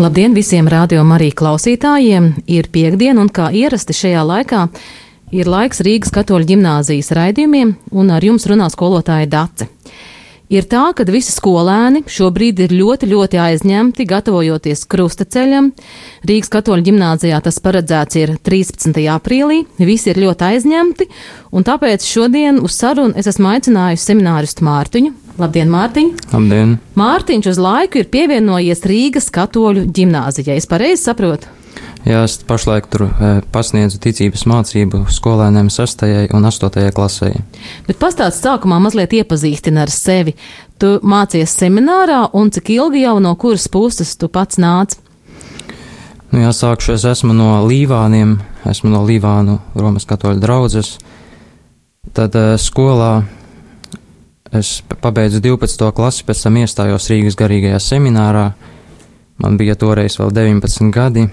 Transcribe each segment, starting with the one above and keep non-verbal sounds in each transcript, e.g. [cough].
Labdien visiem radio Marija klausītājiem! Ir piekdiena un kā ierasti šajā laikā ir laiks Rīgas katoļu ģimnāzijas raidījumiem un ar jums runā skolotāja Dace. Ir tā, ka visi skolēni šobrīd ir ļoti, ļoti aizņemti, gatavojoties krustaceļam. Rīgas katoļu ģimnāzijā tas paredzēts ir 13. aprīlī, visi ir ļoti aizņemti, un tāpēc šodien uz sarunu es esmu aicinājusi semināristu Mārtiņu. Labdien, Mārtiņ! Labdien! Mārtiņš uz laiku ir pievienojies Rīgas katoļu ģimnāzijai. Es pareizi saprotu? Jā, es pašlaik tur e, pasniedzu ticības mācību skolēniem 6. un 8. klasē. Bet pastāst sākumā mazliet iepazīstina ar sevi. Tu mācies seminārā, un cik ilgi jau no kuras puses tu pats nāc? Nu, jā, sākšu es esmu no Līvāniem, esmu no Līvānu Romas katoļu draudzes. Tad e, skolā es pabeidzu 12. klasi, pēc tam iestājos Rīgas garīgajā seminārā. Man bija toreiz vēl 19 gadi.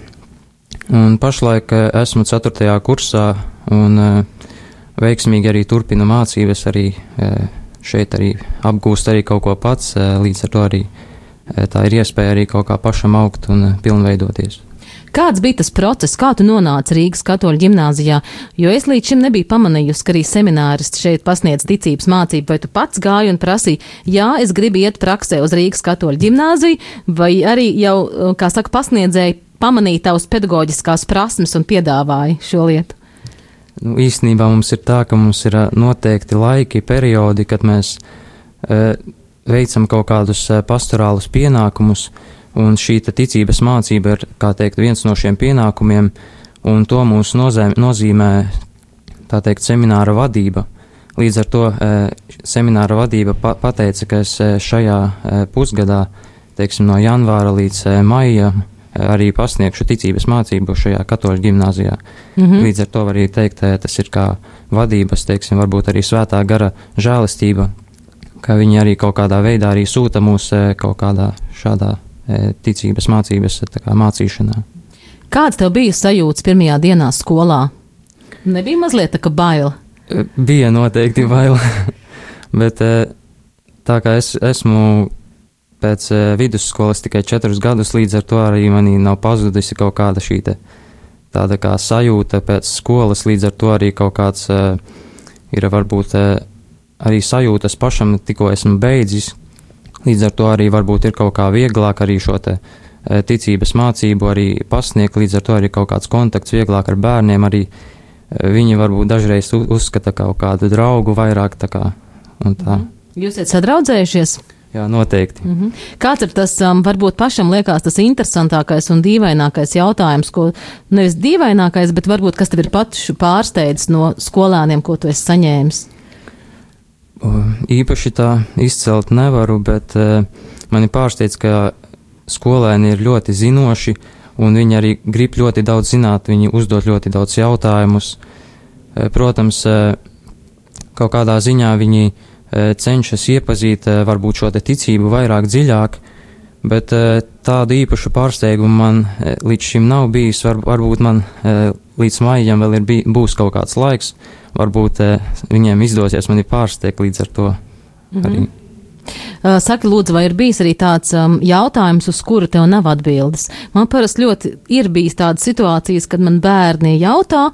Un pašlaik eh, esmu 4. kursā un eh, veiksmīgi arī turpinu mācības, arī eh, šeit arī apgūst arī kaut ko pats, līdz ar to arī tā ir iespēja arī kaut kā pašam augt un pilnveidoties. Kāds bija tas process, kā tu nonāci Rīgas katoļu ģimnāzijā? Jo es līdz šim nebiju pamanījusi, ka arī semināristi šeit pasniedz ticības mācību, vai tu pats gāji un prasīji, jā, es gribu iet praksē uz Rīgas katoļu ģimnāziju, vai arī jau, kā saka, pasniedzēji pamanīja tavas pedagoģiskās prasmes un piedāvāja šo lietu? Nu, īstenībā mums ir tā, ka mums ir noteikti laiki, periodi, kad mēs e, veicam kaut kādus pastorālus pienākumus, un šī ticības mācība ir, kā teikt, viens no šiem pienākumiem, un to mums nozēm, nozīmē, tā teikt, semināra vadība. Līdz ar to e, semināra vadība pa, pateica, ka es šajā e, pusgadā, teiksim, no janvāra līdz e, maijam, arī pasniegšu ticības mācību šajā katoļu gimnāzijā. Mm -hmm. Līdz ar to var arī teikt, tas ir kā vadības, teiksim, varbūt arī svētā gara žēlistība, ka viņi arī kaut kādā veidā arī sūta mūs kaut kādā šādā ticības mācības kā, mācīšanā. Kāds tev bija sajūts pirmajā dienā skolā? Nebija mazliet tā kā baila? Bija noteikti baila, [laughs] bet tā kā es esmu pēc vidusskolas tikai četrus gadus, līdz ar to arī manī nav pazudusi kaut kāda šī tāda kā sajūta pēc skolas, līdz ar to arī kaut kāds ir varbūt arī sajūtas pašam, tikko esmu beidzis, līdz ar to arī varbūt ir kaut kā vieglāk arī šo te uh, ticības mācību arī pasniegt, līdz ar to arī kaut kāds kontakts vieglāk ar bērniem, arī uh, viņi varbūt dažreiz uzskata kaut kādu draugu vairāk tā kā un tā. Jūs esat sadraudzējušies? Jā, noteikti. Mm -hmm. Kāds ir tas, um, varbūt pašam liekas tas interesantākais un dīvainākais jautājums, ko nevis dīvainākais, bet varbūt kas tev ir pats pārsteidzis no skolēniem, ko tu esi saņēmis? Īpaši tā izcelt nevaru, bet uh, mani pārsteidz, ka skolēni ir ļoti zinoši un viņi arī grib ļoti daudz zināt, viņi uzdod ļoti daudz jautājumus. Uh, protams, uh, kaut kādā ziņā viņi uh, cenšas iepazīt varbūt šo ticību vairāk dziļāk, bet tādu īpašu pārsteigumu man līdz šim nav bijis. Var, varbūt man līdz maijam vēl ir bij, būs kaut kāds laiks, varbūt viņiem izdosies mani pārsteigt līdz ar to mhm. arī. Saki, lūdzu, vai ir bijis arī tāds um, jautājums, uz kuru tev nav atbildes? Man parasti ļoti ir bijis tādas situācijas, kad man bērni jautā,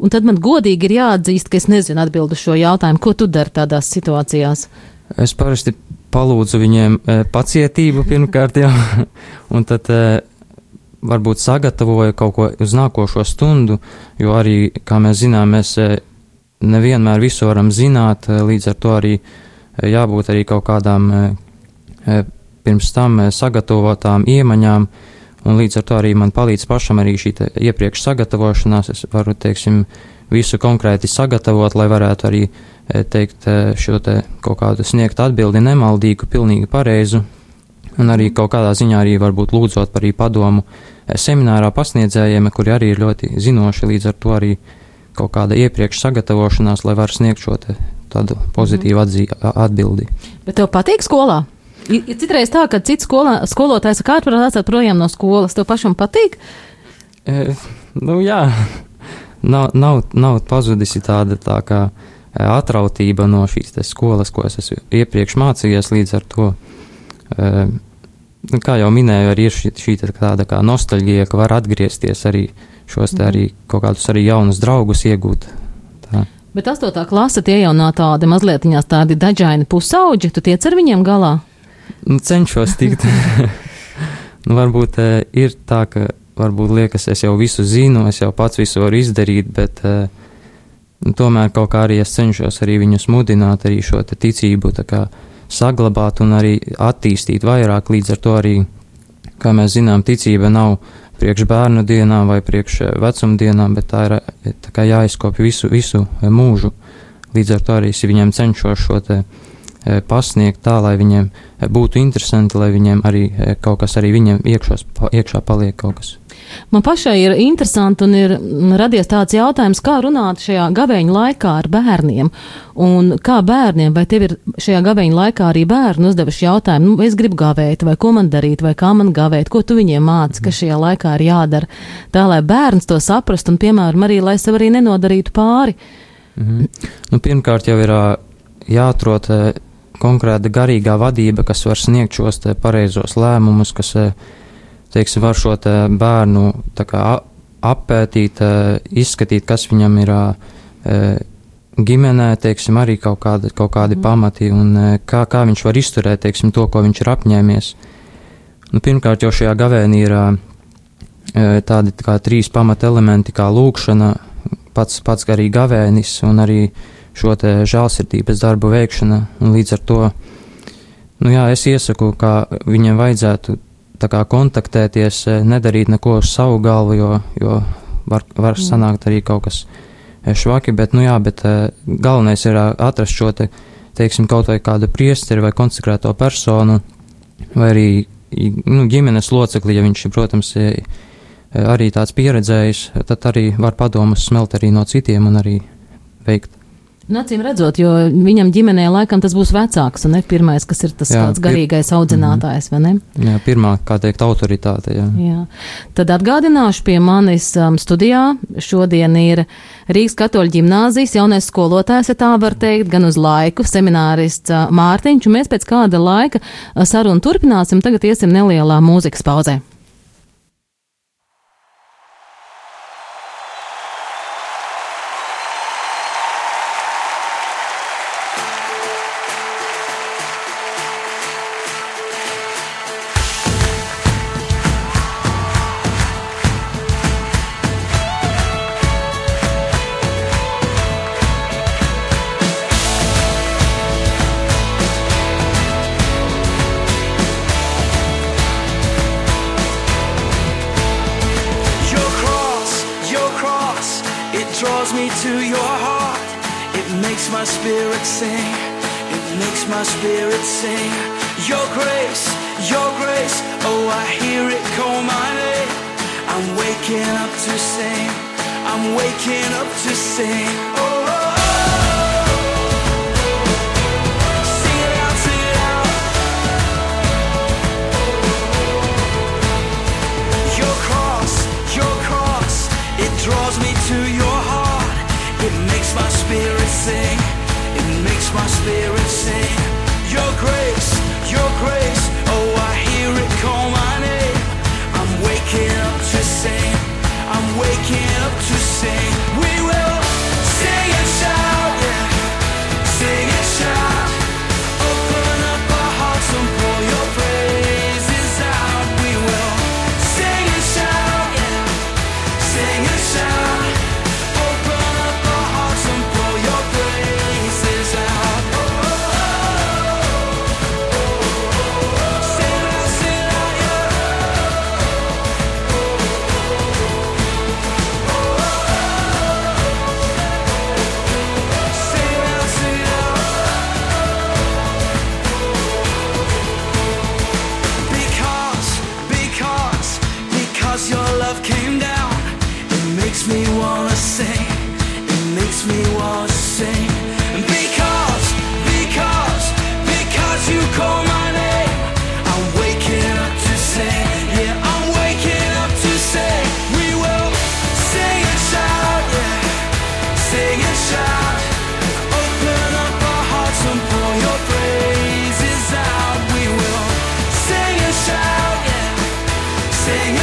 Un tad man godīgi ir jāatzīst, ka es nezinu atbildu šo jautājumu. Ko tu dari tādās situācijās? Es parasti palūdzu viņiem e, pacietību pirmkārt, jā, [laughs] un tad e, varbūt sagatavoju kaut ko uz nākošo stundu, jo arī, kā mēs zinām, mēs e, nevienmēr visu varam zināt, e, līdz ar to arī e, jābūt arī kaut kādām e, e pirms tam sagatavotām iemaņām, un līdz ar to arī man palīdz pašam arī šī iepriekš sagatavošanās. Es varu, teiksim, visu konkrēti sagatavot, lai varētu arī teikt šo te kaut kādu sniegt atbildi nemaldīgu, pilnīgi pareizu, un arī kaut kādā ziņā arī varbūt lūdzot par padomu seminārā pasniedzējiem, kuri arī ir ļoti zinoši, līdz ar to arī kaut kāda iepriekš sagatavošanās, lai var sniegt šo tādu pozitīvu atzī, atbildi. Bet tev patīk skolā? Ir, citreiz tā, ka cits skolā, skolotājs saka, var atstāt projām no skolas, tev pašam patīk? E, nu jā, nav, nav, nav pazudusi tāda tā kā e, atrautība no šīs skolas, ko es esmu iepriekš mācījies līdz ar to. E, nu, kā jau minēju, arī ir šī, šī tāda kā nostalģija, ka var atgriezties arī šos te arī kaut kādus arī jaunus draugus iegūt. Tā. Bet astotā klase tie jau nav tādi mazliet tādi dažādi pusauģi, tu tiec ar viņiem galā? Nu, cenšos tikt. [laughs] nu, varbūt e, ir tā, ka varbūt liekas, es jau visu zinu, es jau pats visu varu izdarīt, bet e, nu, tomēr kaut kā arī es cenšos arī viņus mudināt, arī šo ticību kā, saglabāt un arī attīstīt vairāk. Līdz ar to arī, kā mēs zinām, ticība nav priekš bērnu dienām vai priekš eh, vecumdienām, bet tā ir eh, tā jāizkopja visu, visu eh, mūžu. Līdz ar to arī es viņiem cenšos šo te pasniegt tā, lai viņiem būtu interesanti, lai viņiem arī kaut kas arī viņiem iekšos, iekšā paliek kaut kas. Man pašai ir interesanti un ir radies tāds jautājums, kā runāt šajā gaveņa laikā ar bērniem. Un kā bērniem, vai tev ir šajā gaveņa laikā arī bērni uzdevuši jautājumu, nu, es gribu gavēt, vai ko man darīt, vai kā man gavēt, ko tu viņiem māci, kas šajā laikā ir jādara. Tā, lai bērns to saprast un, piemēram, arī, lai sev arī nenodarītu pāri. Mhm. Nu, pirmkārt jau ir jāatrod konkrēta garīgā vadība, kas var sniegt šos pareizos lēmumus, kas teiksim, var šo te bērnu kā, apētīt, izskatīt, kas viņam ir ģimenē, teiksim, arī kaut kādi, kaut kādi mm. pamati un kā, kā viņš var izturēt, teiksim, to, ko viņš ir apņēmies. Nu, pirmkārt, jau šajā gavēnī ir tādi tā kā trīs pamata elementi, kā lūkšana, pats, pats garīgi gavēnis un arī šo te žālsirdības darbu veikšana, līdz ar to, nu jā, es iesaku, kā viņiem vajadzētu kā kontaktēties, eh, nedarīt neko uz savu galvu, jo, jo var, var mm. sanākt arī kaut kas eh, švaki, bet, nu jā, bet eh, galvenais ir atrast šo te, teiksim, kaut vai kādu priesteri vai konsekrēto personu, vai arī, nu, ģimenes locekli, ja viņš, protams, arī tāds pieredzējis, tad arī var padomus smelt arī no citiem un arī veikt Nacīm redzot, jo viņam ģimenē laikam tas būs vecāks un ne pirmais, kas ir tas jā, tāds garīgais pir... audzinātājs, vai ne? Jā, pirmā, kā teikt, autoritāte, jā. jā. Tad atgādināšu pie manis um, studijā. Šodien ir Rīgas katoļu ģimnāzijas jaunais skolotājs, ja tā var teikt, gan uz laiku, seminārists uh, Mārtiņš, un mēs pēc kāda laika uh, sarunu turpināsim. Tagad iesim nelielā mūzikas pauzē. It makes my spirit sing. It makes my spirit sing. Your grace, your grace. Oh, I hear it call my name. I'm waking up to sing. I'm waking up to sing. Oh, my spirit sing. Your grace, your grace. singing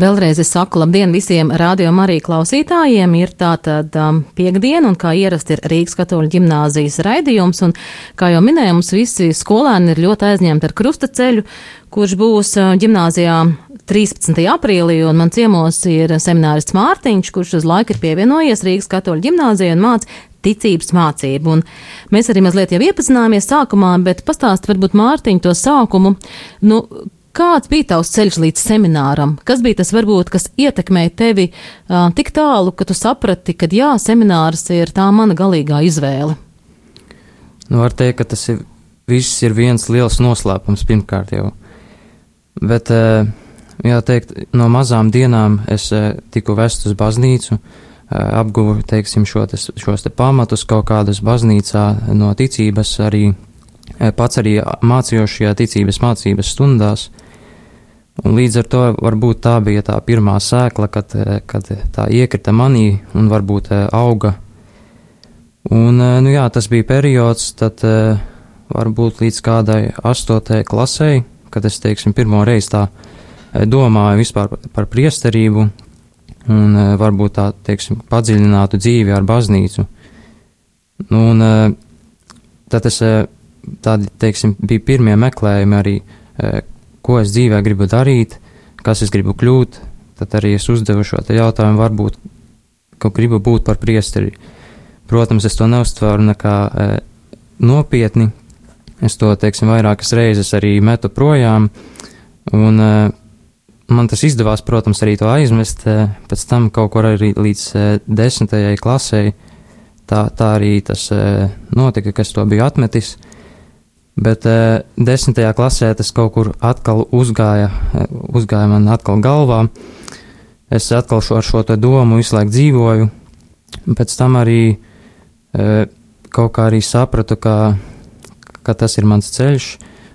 Vēlreiz es saku labdien visiem radio Marija klausītājiem. Ir tātad um, piekdiena un kā ierasti ir Rīgas katoļu ģimnāzijas raidījums. Un, kā jau minēju, mums visi skolēni ir ļoti aizņemti ar krustaceļu, kurš būs uh, ģimnāzijā 13. aprīlī, un man ciemos ir seminārists Mārtiņš, kurš uz laiku ir pievienojies Rīgas katoļu ģimnāzijai un māca ticības mācību. Un mēs arī mazliet jau iepazināmies sākumā, bet pastāst varbūt Mārtiņu to sākumu. Nu, Kāds bija tavs ceļš līdz semināram? Kas bija tas, varbūt, kas ietekmēja tevi uh, tik tālu, ka tu saprati, ka jā, seminārs ir tā mana galīgā izvēle? Nu, var teikt, ka tas ir, viss ir viens liels noslēpums pirmkārt jau. Bet, uh, jāteikt, no mazām dienām es uh, tiku vest uz baznīcu, uh, apguvu, teiksim, šo te, šos te pamatus kaut kādas baznīcā no ticības arī pats arī mācījos šajā ticības mācības stundās. Un līdz ar to varbūt tā bija tā pirmā sēkla, kad, kad tā iekrita manī un varbūt auga. Un, nu jā, tas bija periods, tad varbūt līdz kādai astotajai klasei, kad es, teiksim, pirmo reizi tā domāju vispār par priesterību un varbūt tā, teiksim, padziļinātu dzīvi ar baznīcu. Nu, un tad es tādi, teiksim, bija pirmie meklējumi arī, e, ko es dzīvē gribu darīt, kas es gribu kļūt, tad arī es uzdevu šo jautājumu, varbūt, ka gribu būt par priesteri. Protams, es to neuztveru nekā e, nopietni, es to, teiksim, vairākas reizes arī metu projām, un e, man tas izdevās, protams, arī to aizmest, pēc tam kaut kur arī līdz desmitajai klasei, tā, tā arī tas notika, kas to bija atmetis. Bet e, desmitajā klasē tas kaut kur atkal uzgāja, e, uzgāja man atkal galvā. Es atkal šo, ar šo domu visu laiku dzīvoju. Pēc tam arī e, kaut kā arī sapratu, ka, ka tas ir mans ceļš,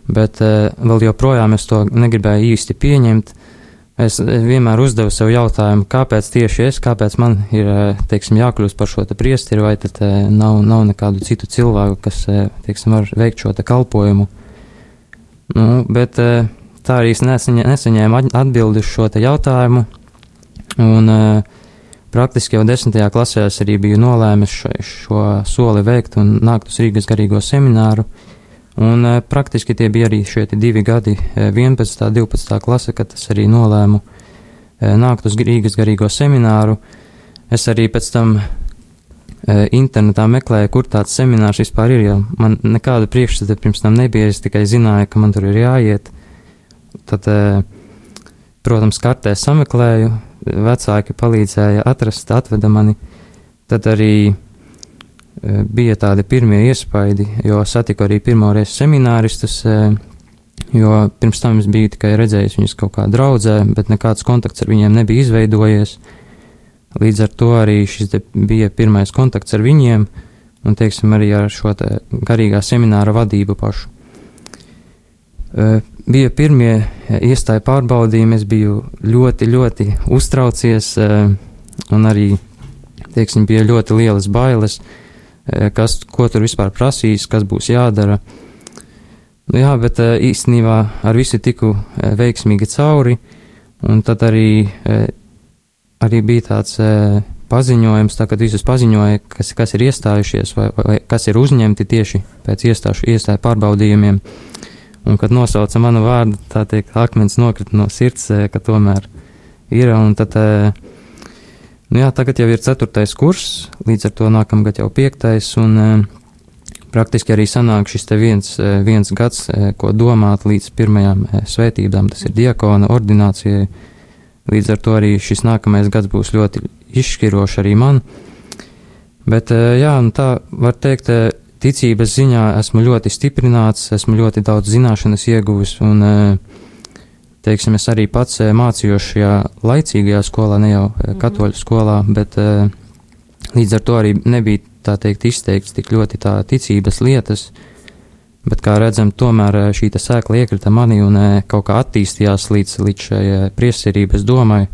bet e, vēl joprojām es to negribēju īsti pieņemt. Es vienmēr uzdevu sev jautājumu, kāpēc tieši es, kāpēc man ir, eh, teiksim, jākļūst par šo te priesteri, vai tad eh, nav, nav nekādu citu cilvēku, kas, eh, teiksim, var veikt šo te kalpojumu. Nu, bet tā arī es nesaņē, nesaņēmu atbildi uz šo jautājumu, un praktiski jau desmitajā klasē es arī biju nolēmis šo, šo soli veikt un nākt uz Rīgas garīgo semināru. Un e, praktiski tie bija arī šie divi gadi, 11. un 12. klase, kad es arī nolēmu e, nākt uz Rīgas garīgo semināru. Es arī pēc tam e, internetā meklēju, kur tāds seminārs vispār ir, jo man nekāda priekšstata pirms tam nebija, es tikai zināju, ka man tur ir jāiet. Tad, protams, kartē sameklēju, vecāki palīdzēja atrast, atveda mani. Tad arī bija tādi pirmie iespaidi, jo satiku arī pirmoreiz semināristus, jo pirms tam es biju tikai redzējis viņus kaut kā draudzē, bet nekāds kontakts ar viņiem nebija izveidojies. Līdz ar to arī šis bija pirmais kontakts ar viņiem, un, teiksim, arī ar šo te garīgā semināra vadību pašu. Bija pirmie iestāja pārbaudījumi, es biju ļoti, ļoti uztraucies, un arī, teiksim, bija ļoti lielas bailes, kas, ko tur vispār prasīs, kas būs jādara. Nu, jā, bet īstenībā ar visu tiku veiksmīgi cauri, un tad arī, arī bija tāds paziņojums, tā, kad visus paziņoja, kas, kas ir iestājušies vai, vai kas ir uzņemti tieši pēc iestāšu iestāju pārbaudījumiem. Un, kad nosauca manu vārdu, tā teikt, akmens nokrita no sirds, ka tomēr ir. Un tad, nu jā, tagad jau ir ceturtais kurs, līdz ar to nākamgad jau piektais, un praktiski arī sanāk šis viens, viens gads, ko domāt līdz pirmajām svētībām, tas ir diakona ordinācijai. Līdz ar to arī šis nākamais gads būs ļoti izšķirošs arī man. Bet, jā, tā var teikt, ticības ziņā esmu ļoti stiprināts, esmu ļoti daudz zināšanas ieguvis, un, eh, teiksim, es arī pats eh, mācījos šajā laicīgajā skolā, ne jau mm -hmm. katoļu skolā, bet līdz ar to arī nebija, tā teikt, izteikts tik ļoti tā ticības lietas, bet, kā redzam, tomēr šī sēkla iekrita manī un kaut kā attīstījās līdz, līdz šai priesterības domai,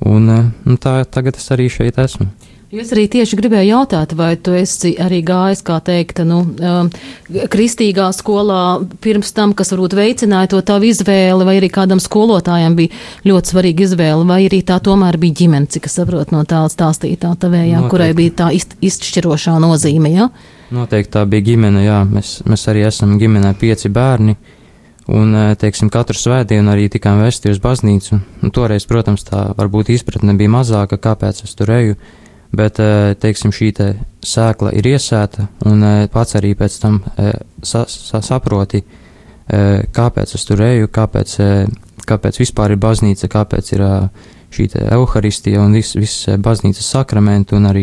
un nu, tā tagad es arī šeit esmu. Es arī tieši gribēju jautāt, vai tu esi arī gājis, kā teikt, nu, um, kristīgā skolā pirms tam, kas varbūt veicināja to tavu izvēli, vai arī kādam skolotājam bija ļoti svarīga izvēle, vai arī tā tomēr bija ģimene, cik es saprotu no tā stāstītā tavējā, Noteikti. kurai bija tā iz, izšķirošā nozīme, jā? Ja? Noteikti tā bija ģimene, jā. Mēs, mēs arī esam ģimenē pieci bērni. Un, eh, teiksim, katru svētdienu arī tikām vesti uz baznīcu. Un toreiz, protams, tā varbūt izpratne bija mazāka, kāpēc es tur eju. Bet, eh, teiksim, šī te sēkla ir iesēta, un eh, pats arī pēc tam eh, sa, sa, saproti, kāpēc es tur eju, kāpēc, kāpēc vispār ir baznīca, kāpēc ir šī evaharistija un viss vis baznīcas sakramenti, un arī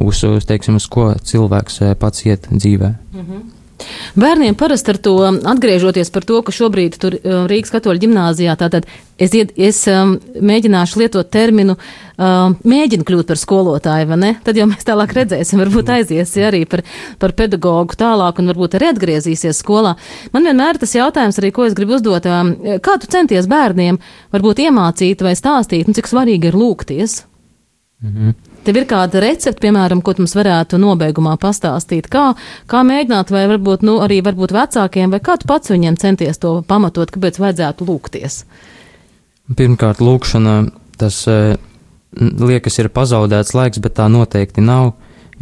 uz, teiksim, uz ko cilvēks pats iet dzīvē. -hmm. Bērniem parasti ar to atgriežoties par to, ka šobrīd tur Rīgas katoļu ģimnāzijā, tātad es, ied, es um, mēģināšu lietot terminu, um, mēģinu kļūt par skolotāju, vai ne? Tad jau mēs tālāk redzēsim, varbūt aizies arī par, par pedagogu tālāk un varbūt arī atgriezīsies skolā. Man vienmēr tas jautājums arī, ko es gribu uzdot, um, kā tu centies bērniem varbūt iemācīt vai stāstīt, un cik svarīgi ir lūgties? -hmm. Tev ir kāda recepte, piemēram, ko mums varētu nobeigumā pastāstīt, kā, kā mēģināt, vai varbūt, nu, arī varbūt vecākiem, vai kā tu pats viņiem centies to pamatot, kāpēc vajadzētu lūgties? Pirmkārt, lūkšana, tas e, liekas ir pazaudēts laiks, bet tā noteikti nav,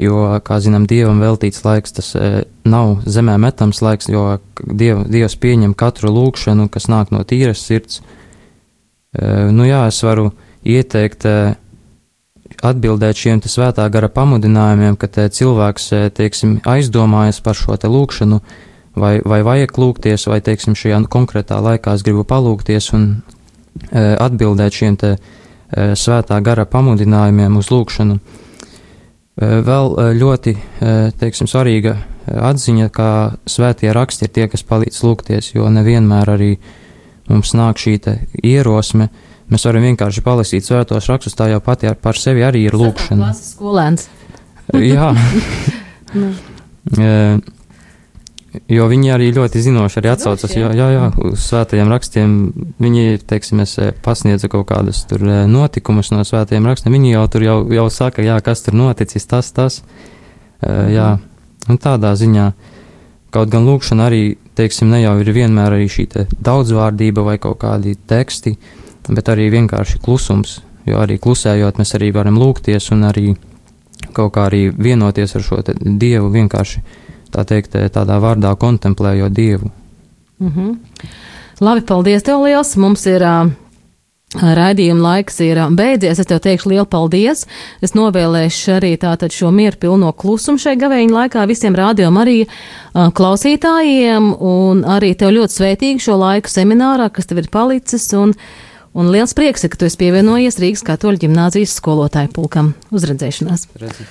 jo, kā zinām, Dievam veltīts laiks, tas e, nav zemē metams laiks, jo diev, Dievs pieņem katru lūkšanu, kas nāk no tīras sirds. E, nu jā, es varu ieteikt atbildēt šiem svētā gara pamudinājumiem, ka cilvēks, teiksim, aizdomājas par šo lūkšanu, vai, vai vajag lūgties, vai, teiksim, šajā konkrētā laikā es gribu palūgties un atbildēt šiem te e, svētā gara pamudinājumiem uz lūkšanu. E, vēl ļoti, teiksim, svarīga atziņa, ka svētie raksti ir tie, kas palīdz lūgties, jo nevienmēr arī mums nāk šī ierosme, Mēs varam vienkārši palasīt svētos rakstus, tā jau pati ar par sevi arī ir lūkšana. Skolēns. Jā. [laughs] [laughs] Jo viņi arī ļoti zinoši arī atsaucas, jā, jā, jā, uz svētajiem rakstiem. Viņi, teiksim, es pasniedzu kaut kādus tur notikumus no svētajiem rakstiem. Viņi jau tur jau, jau saka, jā, kas tur noticis, tas, tas. Uh, jā, un tādā ziņā. Kaut gan lūkšana arī, teiksim, ne jau ir vienmēr arī šī daudzvārdība vai kaut kādi teksti, bet arī vienkārši klusums, jo arī klusējot mēs arī varam lūgties un arī kaut kā arī vienoties ar šo Dievu vienkārši, tā teikt, tādā vārdā kontemplējot Dievu. Mm -hmm. Labi, paldies tev liels! Mums ir uh, Raidījuma laiks ir beidzies. Es tev teikšu lielu paldies. Es novēlēšu arī tātad šo mieru pilno klusumu šai gavēņa laikā visiem rādījumam arī uh, klausītājiem un arī tev ļoti svētīgi šo laiku seminārā, kas tev ir palicis. Un, Un liels prieks, ka tu esi pievienojies Rīgas katoļu ģimnāzijas skolotāju pulkam. Uzredzēšanās! Redzi.